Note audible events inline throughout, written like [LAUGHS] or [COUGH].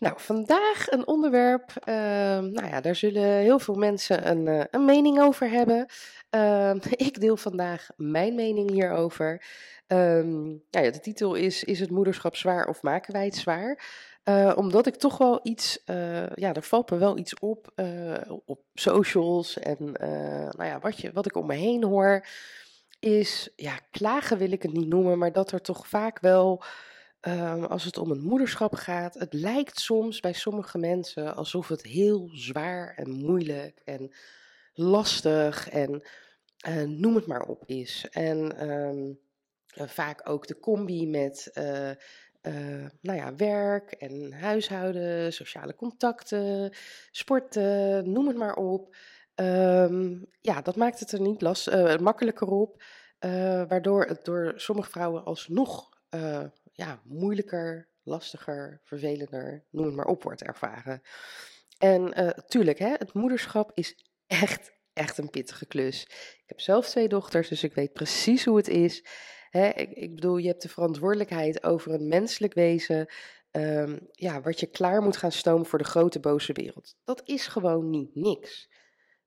Nou, vandaag een onderwerp, uh, nou ja, daar zullen heel veel mensen een, uh, een mening over hebben. Uh, [LAUGHS] ik deel vandaag mijn mening hierover. Um, nou ja, de titel is, is het moederschap zwaar of maken wij het zwaar? Uh, omdat ik toch wel iets, uh, ja, er valt me wel iets op, op socials en nou ja, wat, je, wat ik om me heen hoor, is, ja, klagen wil ik het niet noemen, maar dat er toch vaak wel, um, als het om het moederschap gaat, het lijkt soms bij sommige mensen alsof het heel zwaar en moeilijk en lastig en noem het maar op is. En um, vaak ook de combi met uh, nou ja, werk en huishouden, sociale contacten, sporten, noem het maar op. Um, ja, dat maakt het er niet last, makkelijker op, waardoor het door sommige vrouwen alsnog ja, moeilijker, lastiger, vervelender, noem het maar op, wordt ervaren. En tuurlijk, hè, het moederschap is echt, echt een pittige klus. Ik heb zelf twee dochters, dus ik weet precies hoe het is. Hè, ik, bedoel, je hebt de verantwoordelijkheid over een menselijk wezen. Um, ja, wat je klaar moet gaan stomen voor de grote boze wereld. Dat is gewoon niet niks.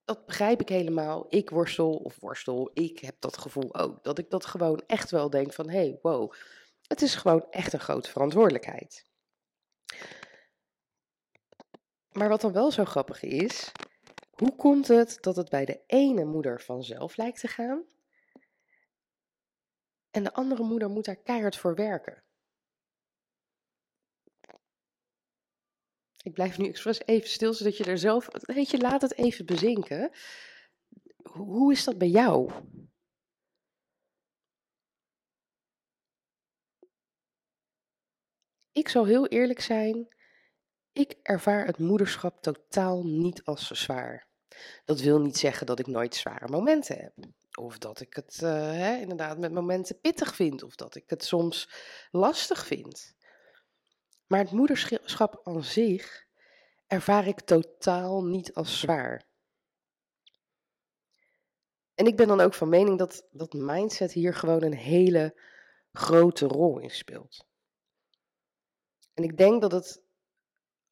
Dat begrijp ik helemaal. Ik worstel of worstel. Ik heb dat gevoel ook. Dat ik dat gewoon echt wel denk van hé, hey, wow. Het is gewoon echt een grote verantwoordelijkheid. Maar wat dan wel zo grappig is, hoe komt het dat het bij de ene moeder vanzelf lijkt te gaan en de andere moeder moet daar keihard voor werken. Ik blijf nu expres even stil, zodat je er zelf. Weet je, laat het even bezinken. Hoe is dat bij jou? Ik zal heel eerlijk zijn. Ik ervaar het moederschap totaal niet als zwaar. Dat wil niet zeggen dat ik nooit zware momenten heb. Of dat ik het uh, hè, inderdaad met momenten pittig vind. Of dat ik het soms lastig vind. Maar het moederschap aan zich ervaar ik totaal niet als zwaar. En ik ben dan ook van mening dat, dat mindset hier gewoon een hele grote rol in speelt. En ik denk dat het,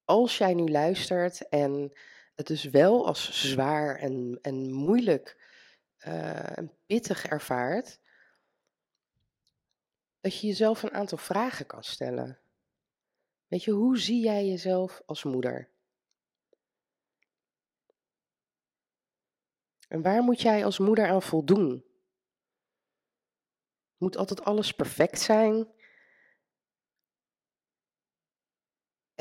als jij nu luistert en het dus wel als zwaar en, en moeilijk uh, en pittig ervaart, dat je jezelf een aantal vragen kan stellen. Weet je, hoe zie jij jezelf als moeder? En waar moet jij als moeder aan voldoen? Moet altijd alles perfect zijn?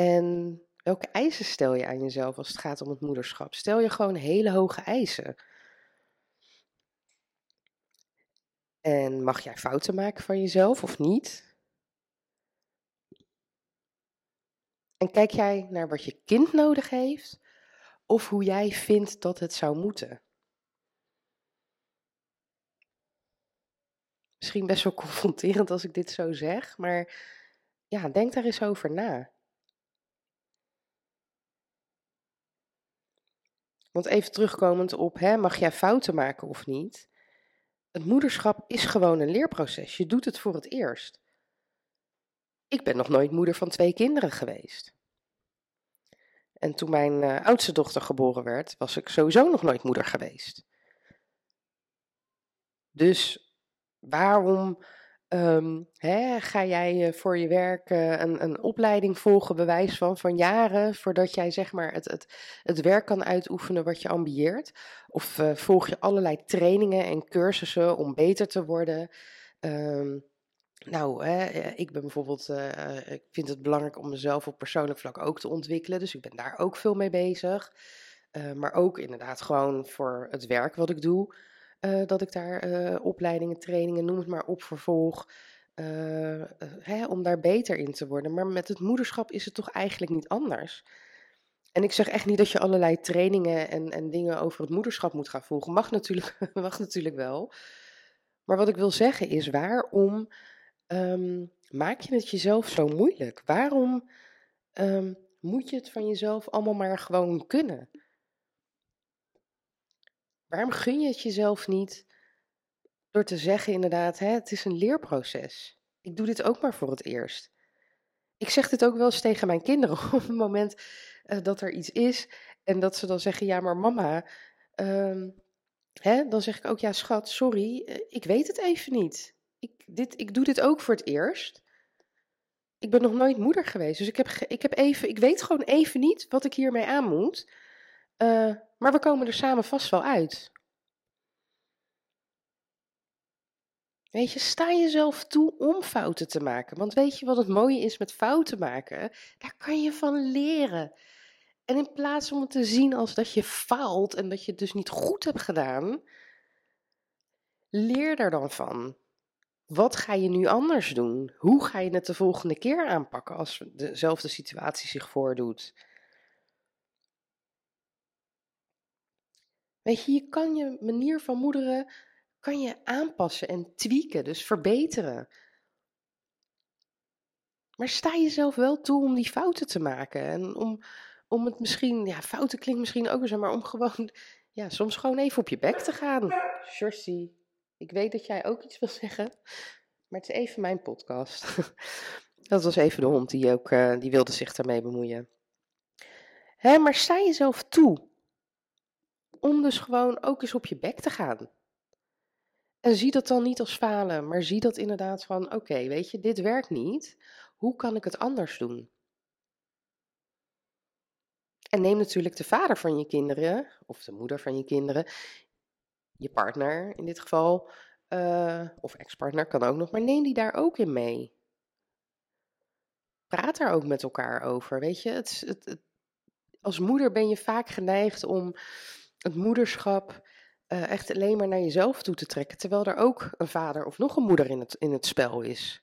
En welke eisen stel je aan jezelf als het gaat om het moederschap? Stel je gewoon hele hoge eisen? En mag jij fouten maken van jezelf of niet? En kijk jij naar wat je kind nodig heeft of hoe jij vindt dat het zou moeten? Misschien best wel [LAUGHS] confronterend als ik dit zo zeg, maar ja, denk daar eens over na. Want even terugkomend op, hè, mag jij fouten maken of niet? Het moederschap is gewoon een leerproces. Je doet het voor het eerst. Ik ben nog nooit moeder van twee kinderen geweest. En toen mijn uh, oudste dochter geboren werd, was ik sowieso nog nooit moeder geweest. Dus waarom um, hè, ga jij uh, voor je werk uh, een, een, opleiding volgen, bewijs van, van jaren, voordat jij zeg maar het, het, het werk kan uitoefenen wat je ambieert? Of uh, volg je allerlei trainingen en cursussen om beter te worden? Um, nou, hè, ik ben bijvoorbeeld, ik vind het belangrijk om mezelf op persoonlijk vlak ook te ontwikkelen, dus ik ben daar ook veel mee bezig. maar ook inderdaad gewoon voor het werk wat ik doe. Uh, dat ik daar uh, opleidingen, trainingen, noem het maar op, vervolg. Uh, hè, om daar beter in te worden. Maar met het moederschap is het toch eigenlijk niet anders. En ik zeg echt niet dat je allerlei trainingen en, en dingen over het moederschap moet gaan volgen. Mag natuurlijk, [LAUGHS] mag natuurlijk wel. Maar wat ik wil zeggen is, waarom ehm, maak je het jezelf zo moeilijk? Waarom ehm, moet je het van jezelf allemaal maar gewoon kunnen? Waarom gun je het jezelf niet door te zeggen inderdaad, hè, het is een leerproces. Ik doe dit ook maar voor het eerst. Ik zeg dit ook wel eens tegen mijn kinderen [LAUGHS] op het moment uh, dat er iets is en dat ze dan zeggen, ja maar mama, um, hè, dan zeg ik ook, ja schat, sorry, uh, ik weet het even niet. Ik, dit, ik doe dit ook voor het eerst. Ik ben nog nooit moeder geweest, dus ik, heb, ik, heb even, ik weet gewoon even niet wat ik hiermee aan moet. Uh, maar we komen er samen vast wel uit. Weet je, sta jezelf toe om fouten te maken. Want weet je wat het mooie is met fouten maken? Daar kan je van leren. En in plaats om het te zien als dat je faalt en dat je het dus niet goed hebt gedaan, leer daar dan van. Wat ga je nu anders doen? Hoe ga je het de volgende keer aanpakken als dezelfde situatie zich voordoet? Weet je, kan je manier van moederen kan je aanpassen en tweaken, dus verbeteren. Maar sta jezelf wel toe om die fouten te maken. En om, om het misschien, ja, fouten klinkt misschien ook zo, maar om gewoon, [LAUGHS] ja, soms gewoon even op je bek te gaan. Shorty, ik weet dat jij ook iets wil zeggen, maar het is even mijn podcast. [LAUGHS] Dat was even de hond die ook, uh, die wilde zich daarmee bemoeien. Maar sta jezelf toe om dus gewoon ook eens op je bek te gaan. En zie dat dan niet als falen, maar zie dat inderdaad van: oké, weet je, dit werkt niet. Hoe kan ik het anders doen? En neem natuurlijk de vader van je kinderen, of de moeder van je kinderen, je partner in dit geval, uh, of ex-partner kan ook nog, maar neem die daar ook in mee. Praat daar ook met elkaar over. Weet je, het, het, als moeder ben je vaak geneigd om het moederschap uh, echt alleen maar naar jezelf toe te trekken, terwijl er ook een vader of nog een moeder in het, in het spel is.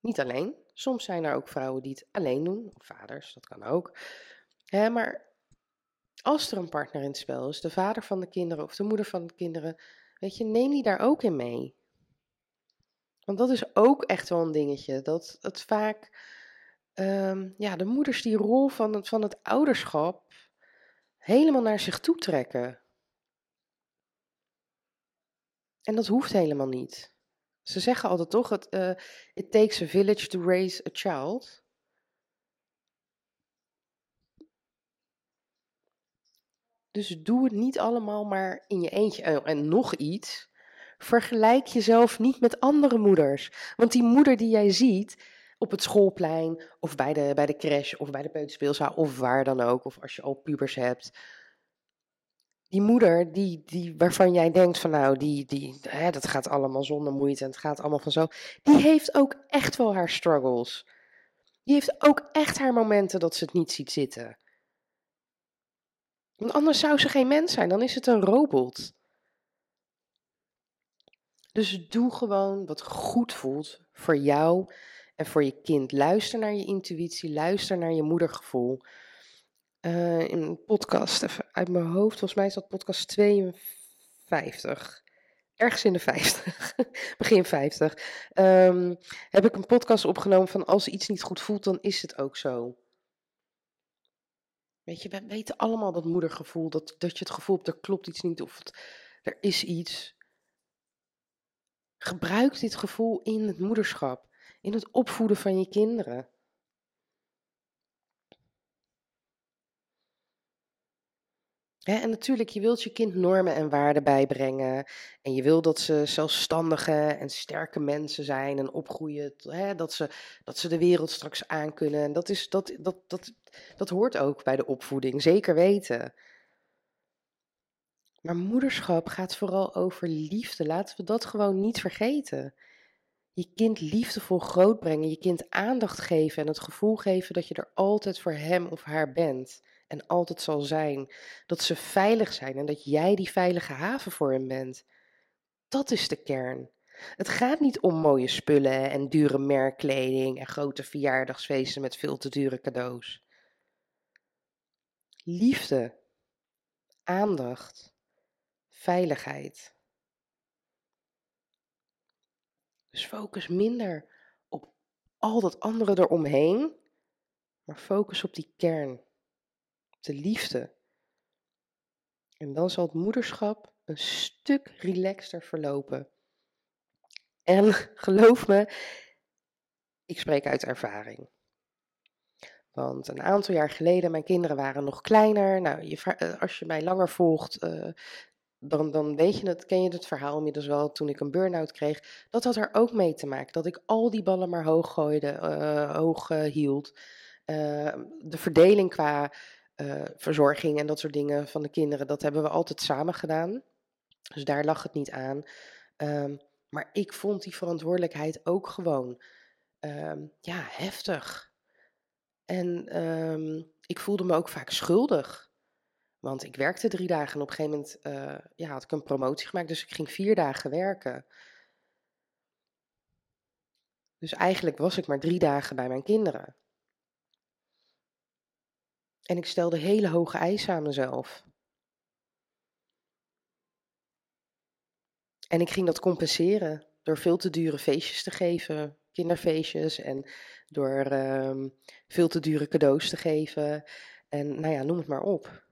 Niet alleen. Soms zijn er ook vrouwen die het alleen doen, of vaders, dat kan ook. Hè, maar als er een partner in het spel is, de vader van de kinderen of de moeder van de kinderen, weet je, neem die daar ook in mee. Want dat is ook echt wel een dingetje. Dat het vaak, um, ja, de moeders die rol van van het ouderschap helemaal naar zich toe trekken. En dat hoeft helemaal niet. Ze zeggen altijd toch, het, uh, it takes a village to raise a child. Dus doe het niet allemaal maar in je eentje. En nog iets, vergelijk jezelf niet met andere moeders. Want die moeder die jij ziet op het schoolplein, of bij de, bij de crash, of bij de peuterspeelzaal, of waar dan ook, of als je al pubers hebt die moeder, die, die, waarvan jij denkt van nou, die, die, hè, dat gaat allemaal zonder moeite en het gaat allemaal van zo, die heeft ook echt wel haar struggles. Die heeft ook echt haar momenten dat ze het niet ziet zitten. Want anders zou ze geen mens zijn, dan is het een robot. Dus doe gewoon wat goed voelt voor jou en voor je kind. Luister naar je intuïtie, luister naar je moedergevoel. Uh, in een podcast, even uit mijn hoofd, volgens mij is dat podcast 52. Ergens in de 50, [LAUGHS] begin 50. Um, ehm, heb ik een podcast opgenomen van als iets niet goed voelt, dan is het ook zo. Weet je, we weten allemaal dat moedergevoel, dat, dat je het gevoel hebt, er klopt iets niet of het, er is iets. Gebruik dit gevoel in het moederschap, in het opvoeden van je kinderen. en natuurlijk, je wilt je kind normen en waarden bijbrengen. En je wil dat ze zelfstandige en sterke mensen zijn en opgroeien. dat, ze, dat ze de wereld straks aankunnen. En dat, is, dat, dat, dat, dat hoort ook bij de opvoeding, zeker weten. Maar moederschap gaat vooral over liefde. Laten we dat gewoon niet vergeten. Je kind liefdevol grootbrengen, je kind aandacht geven en het gevoel geven dat je er altijd voor hem of haar bent en altijd zal zijn. Dat ze veilig zijn en dat jij die veilige haven voor hen bent. Dat is de kern. Het gaat niet om mooie spullen en dure merkkleding en grote verjaardagsfeesten met veel te dure cadeaus. liefde, aandacht, veiligheid. Dus focus minder op al dat andere eromheen, maar focus op die kern, op de liefde. En dan zal het moederschap een stuk relaxter verlopen. En [LAUGHS] geloof me, ik spreek uit ervaring. Want een aantal jaar geleden, mijn kinderen waren nog kleiner. Nou, je, eh, als je mij langer volgt, uh, dan, dan weet je het, ken je het verhaal inmiddels wel. Toen ik een burn-out kreeg, dat had er ook mee te maken. Dat ik al die ballen maar hoog gooide, uh, hoog hield. de verdeling qua verzorging en dat soort dingen van de kinderen, dat hebben we altijd samen gedaan. Dus daar lag het niet aan. Ehm, maar ik vond die verantwoordelijkheid ook gewoon ehm, ja, heftig. En ehm, ik voelde me ook vaak schuldig. Want ik werkte drie dagen en op een gegeven moment ja, had ik een promotie gemaakt. Dus ik ging vier dagen werken. Dus eigenlijk was ik maar drie dagen bij mijn kinderen. En ik stelde hele hoge eisen aan mezelf. En ik ging dat compenseren door veel te dure feestjes te geven, kinderfeestjes, en door ehm, veel te dure cadeaus te geven. En nou ja, noem het maar op.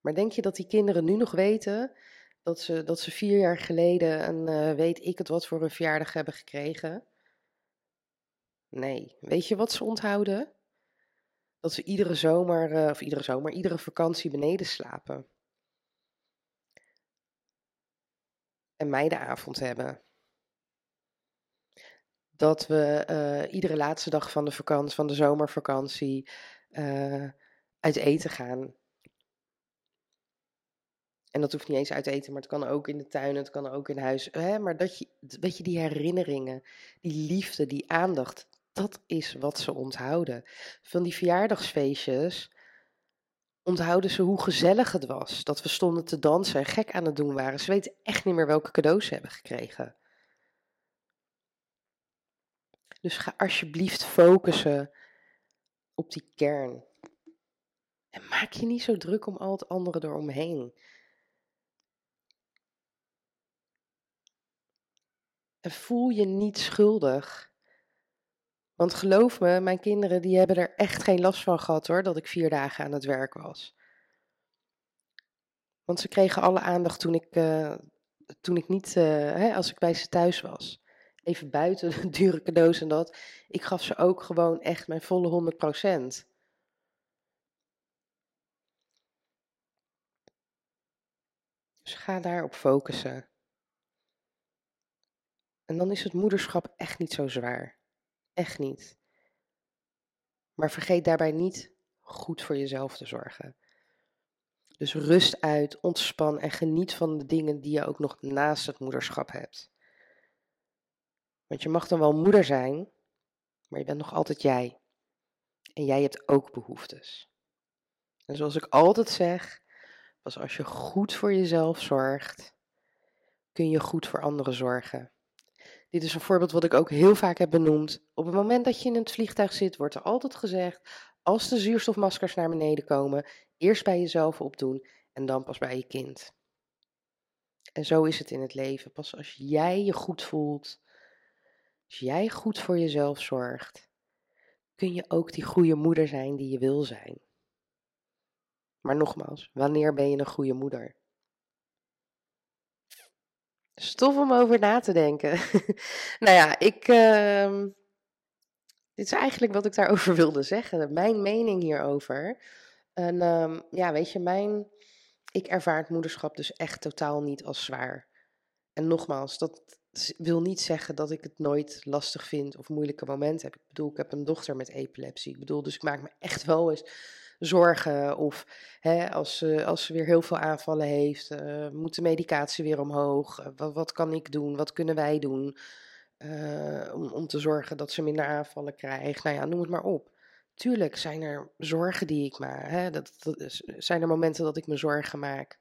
Maar denk je dat die kinderen nu nog weten dat ze, dat ze vier jaar geleden een uh, weet ik het wat voor een verjaardag hebben gekregen? Nee. Weet je wat ze onthouden? Dat ze iedere zomer, uh, of iedere zomer, iedere vakantie beneden slapen. en meidenavond hebben. Dat we uh, iedere laatste dag van de vakantie, van de zomervakantie, uit eten gaan. En dat hoeft niet eens uit eten, maar het kan ook in de tuin, het kan ook in huis. Maar dat je, weet je, die herinneringen, die liefde, die aandacht, dat is wat ze onthouden. Van die verjaardagsfeestjes, onthouden ze hoe gezellig het was. Dat we stonden te dansen en gek aan het doen waren. Ze weten echt niet meer welke cadeaus ze hebben gekregen. Dus ga alsjeblieft focussen op die kern. En maak je niet zo druk om al het andere eromheen. En voel je niet schuldig want geloof me, mijn kinderen die hebben er echt geen last van gehad hoor, dat ik vier dagen aan het werk was. Want ze kregen alle aandacht toen ik, uh, toen ik niet, uh, hè, als ik bij ze thuis was. Even buiten de dure cadeaus en dat. Ik gaf ze ook gewoon echt mijn volle 100 procent. Dus ga daarop focussen. En dan is het moederschap echt niet zo zwaar. Echt niet. Maar vergeet daarbij niet goed voor jezelf te zorgen. Dus rust uit, ontspan en geniet van de dingen die je ook nog naast het moederschap hebt. Want je mag dan wel moeder zijn, maar je bent nog altijd jij. En jij hebt ook behoeftes. En zoals ik altijd zeg, pas als je goed voor jezelf zorgt, kun je goed voor anderen zorgen. Dit is een voorbeeld wat ik ook heel vaak heb benoemd. Op het moment dat je in het vliegtuig zit, wordt er altijd gezegd: als de zuurstofmaskers naar beneden komen, eerst bij jezelf opdoen en dan pas bij je kind. En zo is het in het leven. Pas als jij je goed voelt, als jij goed voor jezelf zorgt, kun je ook die goede moeder zijn die je wil zijn. Maar nogmaals, wanneer ben je een goede moeder? Stof om over na te denken. [LAUGHS] nou ja, ik. Uh, dit is eigenlijk wat ik daarover [LAUGHS] wilde zeggen. Mijn mening hierover. En um, ja, weet je, mijn. Ik ervaar het moederschap dus echt totaal niet als zwaar. En nogmaals, dat wil niet zeggen dat ik het nooit lastig vind of moeilijke momenten heb. Ik bedoel, ik heb een dochter met epilepsie. Ik bedoel, dus ik maak me echt wel eens zorgen. Of hè, als, ze, als ze weer heel veel aanvallen heeft, uh, moet de medicatie weer omhoog? Uh, wat, wat, kan ik doen? Wat kunnen wij doen? Uh, om, om te zorgen dat ze minder aanvallen krijgt. Nou ja, noem het maar op. Tuurlijk zijn er zorgen die ik maak. Hè? Dat, zijn er momenten dat ik me zorgen maak.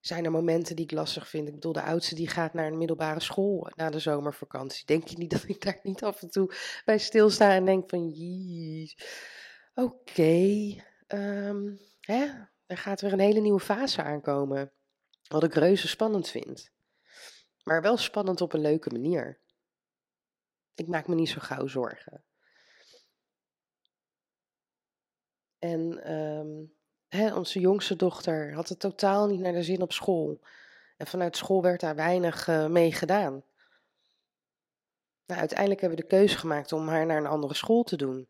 Zijn er momenten die ik lastig vind? Ik bedoel, de oudste die gaat naar een middelbare school na de zomervakantie. Denk je niet [LAUGHS] dat ik daar niet af en toe bij stilsta en denk van, jeez, Oké. ehm, hè, er gaat weer een hele nieuwe fase aankomen. Wat ik reuze spannend vind. Maar wel spannend op een leuke manier. Ik maak me niet zo gauw zorgen. En ehm, hè, onze jongste dochter had het totaal niet naar de zin op school. En vanuit school werd daar weinig uh, mee gedaan. Nou, uiteindelijk hebben we de keuze gemaakt om haar naar een andere school te doen.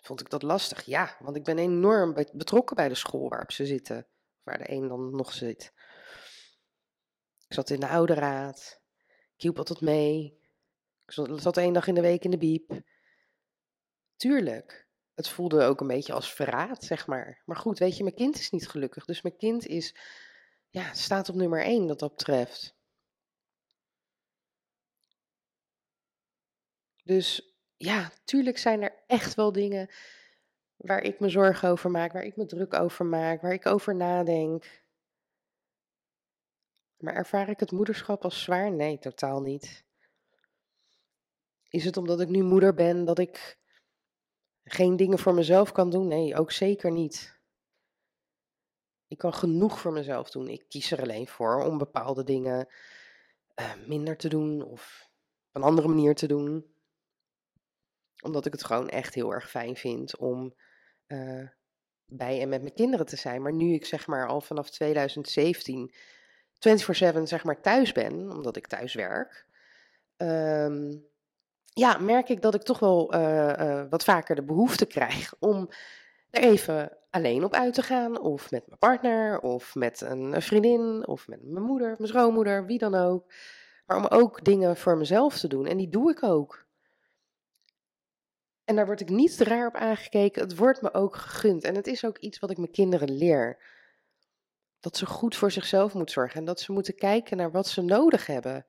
Vond ik dat lastig? Ja, want ik ben enorm betrokken bij de school waarop ze zitten. Waar de een dan nog zit. Ik zat in de ouderraad. Ik hielp altijd mee. Ik zat één dag in de week in de biep. Tuurlijk. Het voelde ook een beetje als verraad, zeg maar. Maar goed, weet je, mijn kind is niet gelukkig. Dus mijn kind is, ja, staat op nummer één dat dat betreft. Dus ja, tuurlijk zijn er echt wel dingen waar ik me zorgen over maak, waar ik me druk over maak, waar ik over nadenk. Maar ervaar ik het moederschap als zwaar? Nee, totaal niet. Is het omdat ik nu moeder ben dat ik geen dingen voor mezelf kan doen? Nee, ook zeker niet. Ik kan genoeg voor mezelf doen. Ik kies er alleen voor om bepaalde dingen uh, minder te doen of op een andere manier te doen. Omdat ik het gewoon echt heel erg fijn vind om uh, bij en met mijn kinderen te zijn. Maar nu ik zeg maar al vanaf 2017 24/7 zeg maar thuis ben, omdat ik thuis werk, um, ja, merk ik dat ik toch wel uh, uh, wat vaker de behoefte krijg om er even alleen op uit te gaan. Of met mijn partner, of met een vriendin, of met mijn moeder, mijn schoonmoeder, wie dan ook. Maar om ook dingen voor mezelf te doen. En die doe ik ook. En daar word ik niet raar op aangekeken. Het wordt me ook gegund. En het is ook iets wat ik mijn kinderen leer. Dat ze goed voor zichzelf moeten zorgen. En dat ze moeten kijken naar wat ze nodig hebben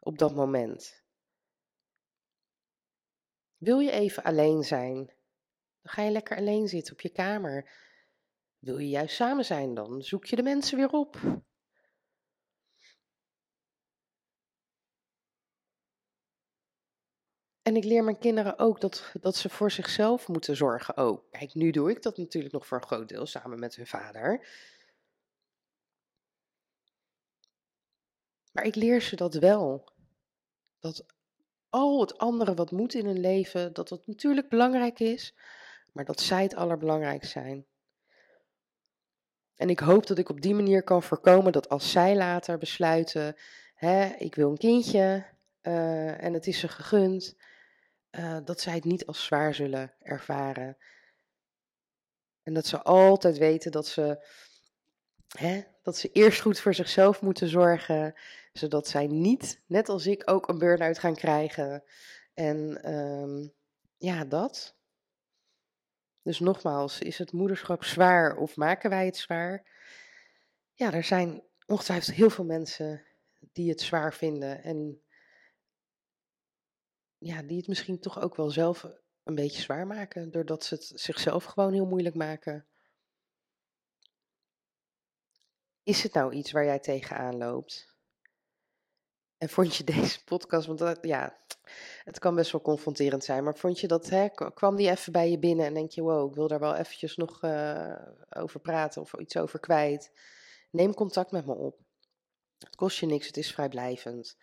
op dat moment. Wil je even alleen zijn? Dan ga je lekker alleen zitten op je kamer. Wil je juist samen zijn dan? Zoek je de mensen weer op. En ik leer mijn kinderen ook dat, dat ze voor zichzelf moeten zorgen ook. Kijk, nu doe ik dat natuurlijk nog voor een groot deel samen met hun vader. Maar ik leer ze dat wel. Dat al het andere wat moet in hun leven, dat dat natuurlijk belangrijk is, maar dat zij het allerbelangrijkst zijn. En ik hoop dat ik op die manier kan voorkomen dat als zij later besluiten, hè, ik wil een kindje uh, en het is ze gegund, uh, dat zij het niet als zwaar zullen ervaren. En dat ze altijd weten dat ze, hè, dat ze eerst goed voor zichzelf moeten zorgen, zodat zij niet, net als ik, ook een burn-out gaan krijgen. En um, ja, dat. Dus nogmaals, is het moederschap zwaar of maken wij het zwaar? Ja, er zijn ongetwijfeld heel veel mensen die het zwaar vinden en ja, die het misschien toch ook wel zelf een beetje zwaar maken, doordat ze het zichzelf gewoon heel moeilijk maken. Is het nou iets waar jij tegenaan loopt? En vond je [LAUGHS] deze podcast, want ja, het kan best wel confronterend zijn, maar vond je dat, hè, kwam die even bij je binnen en denk je, wow, ik wil daar wel eventjes nog uh, over praten of iets over kwijt? Neem contact met me op. Het kost je niks, het is vrijblijvend.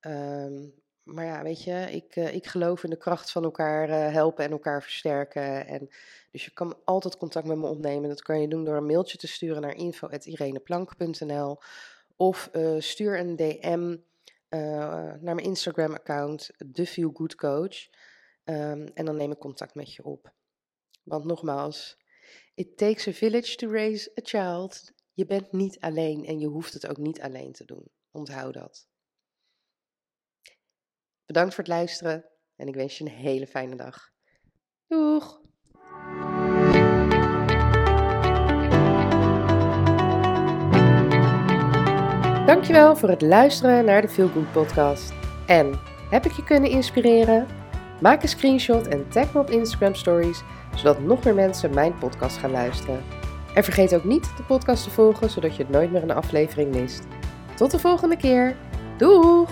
Um, maar ja, weet je, ik, uh, ik geloof in de kracht van elkaar uh, helpen en elkaar versterken. En, dus je kan altijd contact met me opnemen. Dat kan je doen door een mailtje te sturen naar info.ireneplank.nl of uh, stuur een DM naar mijn Instagram-account, The Feel Good Coach. Um, en dan neem ik contact met je op. Want nogmaals, it takes a village to raise a child. Je bent niet alleen en je hoeft het ook niet alleen te doen. Onthoud dat. Bedankt voor het luisteren en ik wens je een hele fijne dag. Doeg! Dankjewel voor het luisteren naar de Feel Good podcast. En heb ik je kunnen inspireren? Maak een screenshot en tag me op Instagram Stories, zodat nog meer mensen mijn podcast gaan luisteren. En vergeet ook niet de podcast te volgen, zodat je nooit meer een aflevering mist. Tot de volgende keer. Doeg!